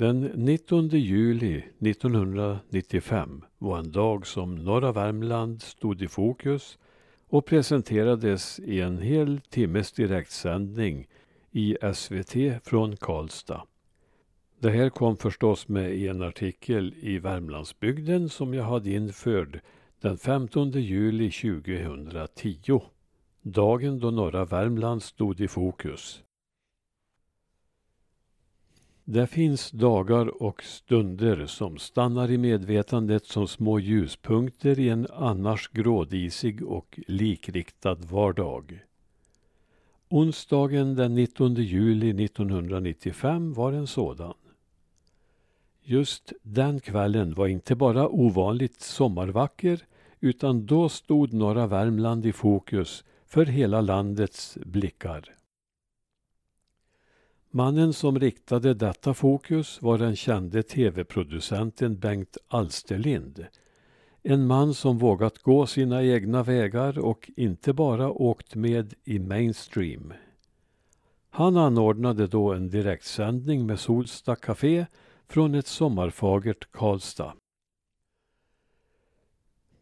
Den 19 juli 1995 var en dag som norra Värmland stod i fokus och presenterades i en hel timmes direktsändning i SVT från Karlstad. Det här kom förstås med i en artikel i Värmlandsbygden som jag hade införd den 15 juli 2010. Dagen då norra Värmland stod i fokus. Det finns dagar och stunder som stannar i medvetandet som små ljuspunkter i en annars grådisig och likriktad vardag. Onsdagen den 19 juli 1995 var en sådan. Just den kvällen var inte bara ovanligt sommarvacker utan då stod norra Värmland i fokus för hela landets blickar. Mannen som riktade detta fokus var den kände tv-producenten Bengt Alsterlind. En man som vågat gå sina egna vägar och inte bara åkt med i mainstream. Han anordnade då en direktsändning med Solsta Café från ett sommarfagert Karlstad.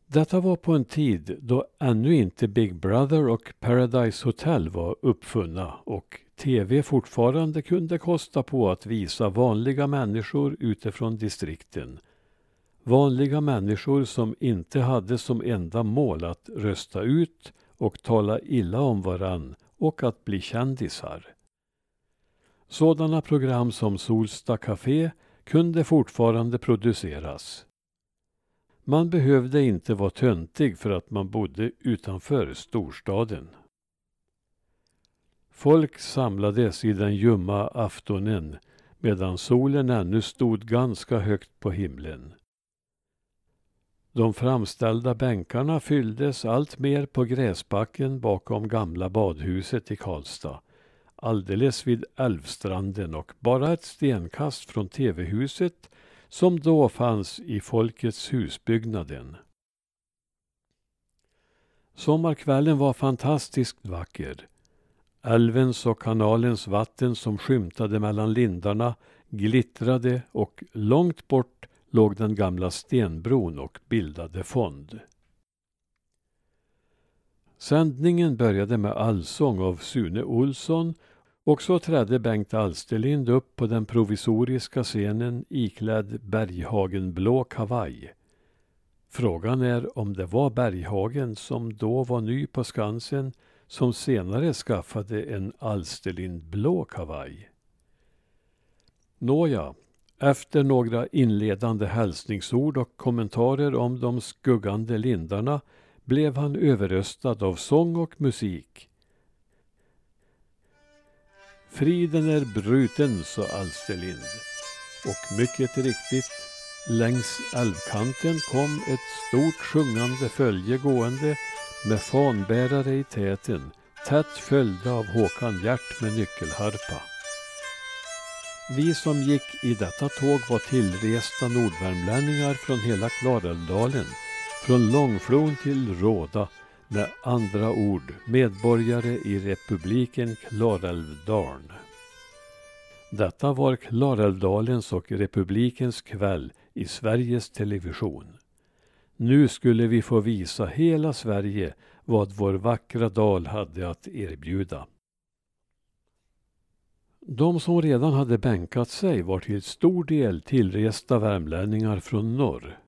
Detta var på en tid då ännu inte Big Brother och Paradise Hotel var uppfunna och tv fortfarande kunde kosta på att visa vanliga människor utifrån distrikten. Vanliga människor som inte hade som enda mål att rösta ut och tala illa om varann och att bli kändisar. Sådana program som Solsta Café kunde fortfarande produceras. Man behövde inte vara töntig för att man bodde utanför storstaden. Folk samlades i den ljumma aftonen medan solen ännu stod ganska högt på himlen. De framställda bänkarna fylldes allt mer på gräsbacken bakom gamla badhuset i Karlstad alldeles vid älvstranden och bara ett stenkast från tv-huset som då fanns i Folkets husbyggnaden. Sommarkvällen var fantastiskt vacker. Älvens och kanalens vatten som skymtade mellan lindarna glittrade och långt bort låg den gamla stenbron och bildade fond. Sändningen började med allsång av Sune Olsson och så trädde Bengt Alsterlind upp på den provisoriska scenen iklädd Berghagenblå kavaj. Frågan är om det var Berghagen som då var ny på Skansen som senare skaffade en Alsterlind-blå kavaj. Nåja, efter några inledande hälsningsord och kommentarer om de skuggande lindarna blev han överröstad av sång och musik. Friden är bruten, sa Alsterlind. Och mycket riktigt, längs älvkanten kom ett stort sjungande följe gående med fanbärare i täten, tätt följda av Håkan Hjärt med nyckelharpa. Vi som gick i detta tåg var tillresta nordvärmlänningar från hela Klarälvdalen, från Långflon till Råda, med andra ord medborgare i republiken Klarälvdalen. Detta var Klarälvdalens och republikens kväll i Sveriges Television. Nu skulle vi få visa hela Sverige vad vår vackra dal hade att erbjuda. De som redan hade bänkat sig var till stor del tillresta värmlänningar från norr.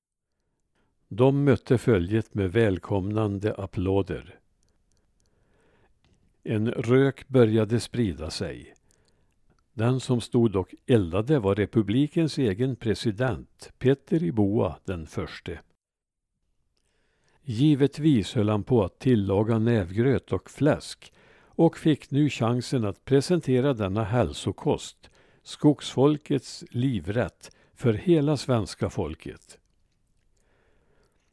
De mötte följet med välkomnande applåder. En rök började sprida sig. Den som stod och eldade var republikens egen president, Peter Iboa den förste. Givetvis höll han på att tillaga nävgröt och fläsk och fick nu chansen att presentera denna hälsokost, skogsfolkets livrätt, för hela svenska folket.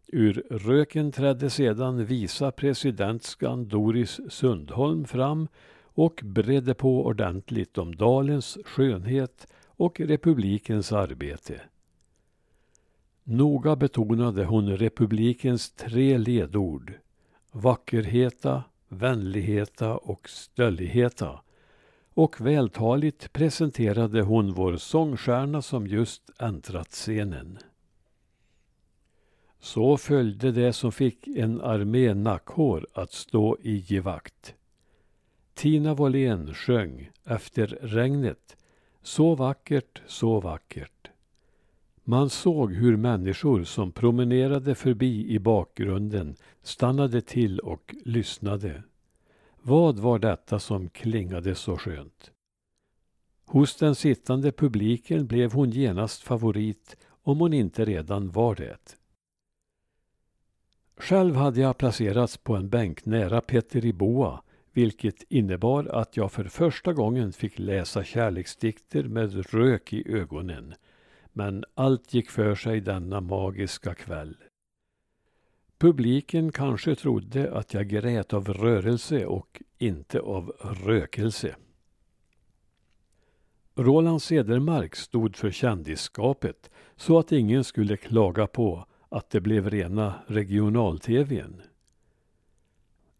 Ur röken trädde sedan visa presidentskan Doris Sundholm fram och bredde på ordentligt om dalens skönhet och republikens arbete. Noga betonade hon republikens tre ledord vackerheta, vänligheta och stölligheta och vältaligt presenterade hon vår sångstjärna som just äntrat scenen. Så följde det som fick en armé nackhår att stå i givakt. Tina Wåhlén sjöng Efter regnet Så vackert, så vackert. Man såg hur människor som promenerade förbi i bakgrunden stannade till och lyssnade. Vad var detta som klingade så skönt? Hos den sittande publiken blev hon genast favorit om hon inte redan var det. Själv hade jag placerats på en bänk nära Peter Boa vilket innebar att jag för första gången fick läsa kärleksdikter med rök i ögonen. Men allt gick för sig denna magiska kväll. Publiken kanske trodde att jag grät av rörelse och inte av rökelse. Roland Cedermark stod för kändisskapet så att ingen skulle klaga på att det blev rena regional-tvn.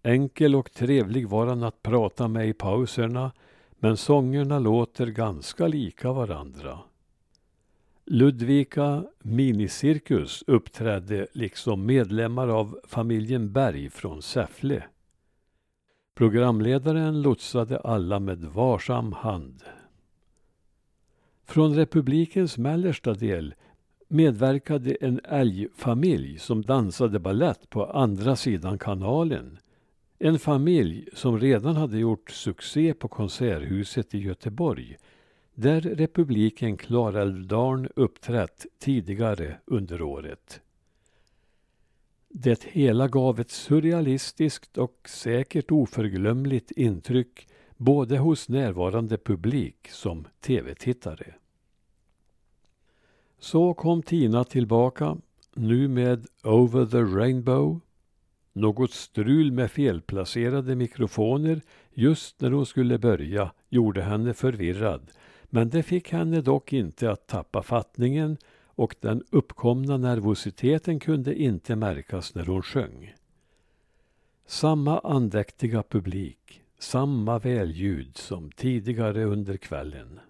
Enkel och trevlig var han att prata med i pauserna men sångerna låter ganska lika varandra. Ludvika Minicirkus uppträdde liksom medlemmar av familjen Berg från Säffle. Programledaren lotsade alla med varsam hand. Från republikens mellersta del medverkade en älgfamilj som dansade ballett på andra sidan kanalen. En familj som redan hade gjort succé på Konserthuset i Göteborg där republiken Klarälvdalen uppträtt tidigare under året. Det hela gav ett surrealistiskt och säkert oförglömligt intryck både hos närvarande publik som tv-tittare. Så kom Tina tillbaka, nu med Over the Rainbow. Något strul med felplacerade mikrofoner just när hon skulle börja gjorde henne förvirrad men det fick henne dock inte att tappa fattningen och den uppkomna nervositeten kunde inte märkas när hon sjöng. Samma andäktiga publik, samma välljud som tidigare under kvällen.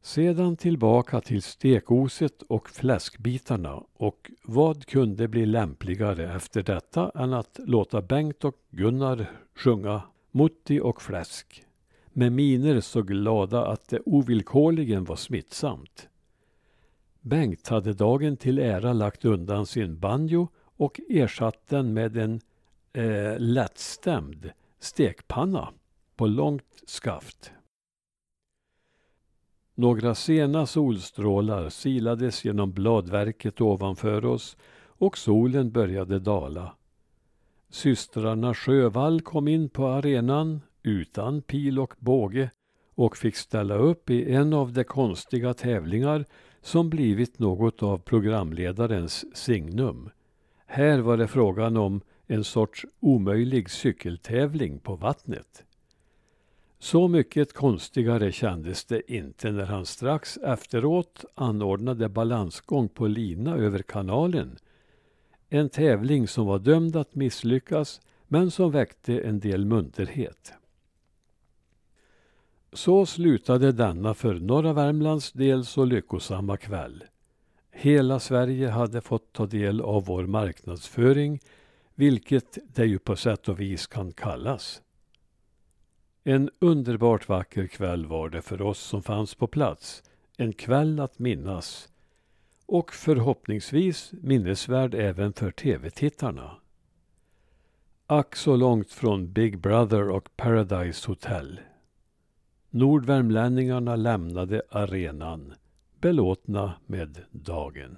Sedan tillbaka till stekoset och fläskbitarna och vad kunde bli lämpligare efter detta än att låta Bengt och Gunnar sjunga Mutti och fläsk med miner så glada att det ovillkorligen var smittsamt. Bengt hade dagen till ära lagt undan sin banjo och ersatt den med en eh, lättstämd stekpanna på långt skaft. Några sena solstrålar silades genom bladverket ovanför oss och solen började dala. Systrarna Sjövall kom in på arenan utan pil och båge och fick ställa upp i en av de konstiga tävlingar som blivit något av programledarens signum. Här var det frågan om en sorts omöjlig cykeltävling på vattnet. Så mycket konstigare kändes det inte när han strax efteråt anordnade balansgång på lina över kanalen. En tävling som var dömd att misslyckas men som väckte en del munterhet. Så slutade denna för norra Värmlands del så lyckosamma kväll. Hela Sverige hade fått ta del av vår marknadsföring, vilket det ju på sätt och vis kan kallas. En underbart vacker kväll var det för oss som fanns på plats. En kväll att minnas. Och förhoppningsvis minnesvärd även för tv-tittarna. Ack så långt från Big Brother och Paradise Hotel. Nordvärmlänningarna lämnade arenan belåtna med dagen.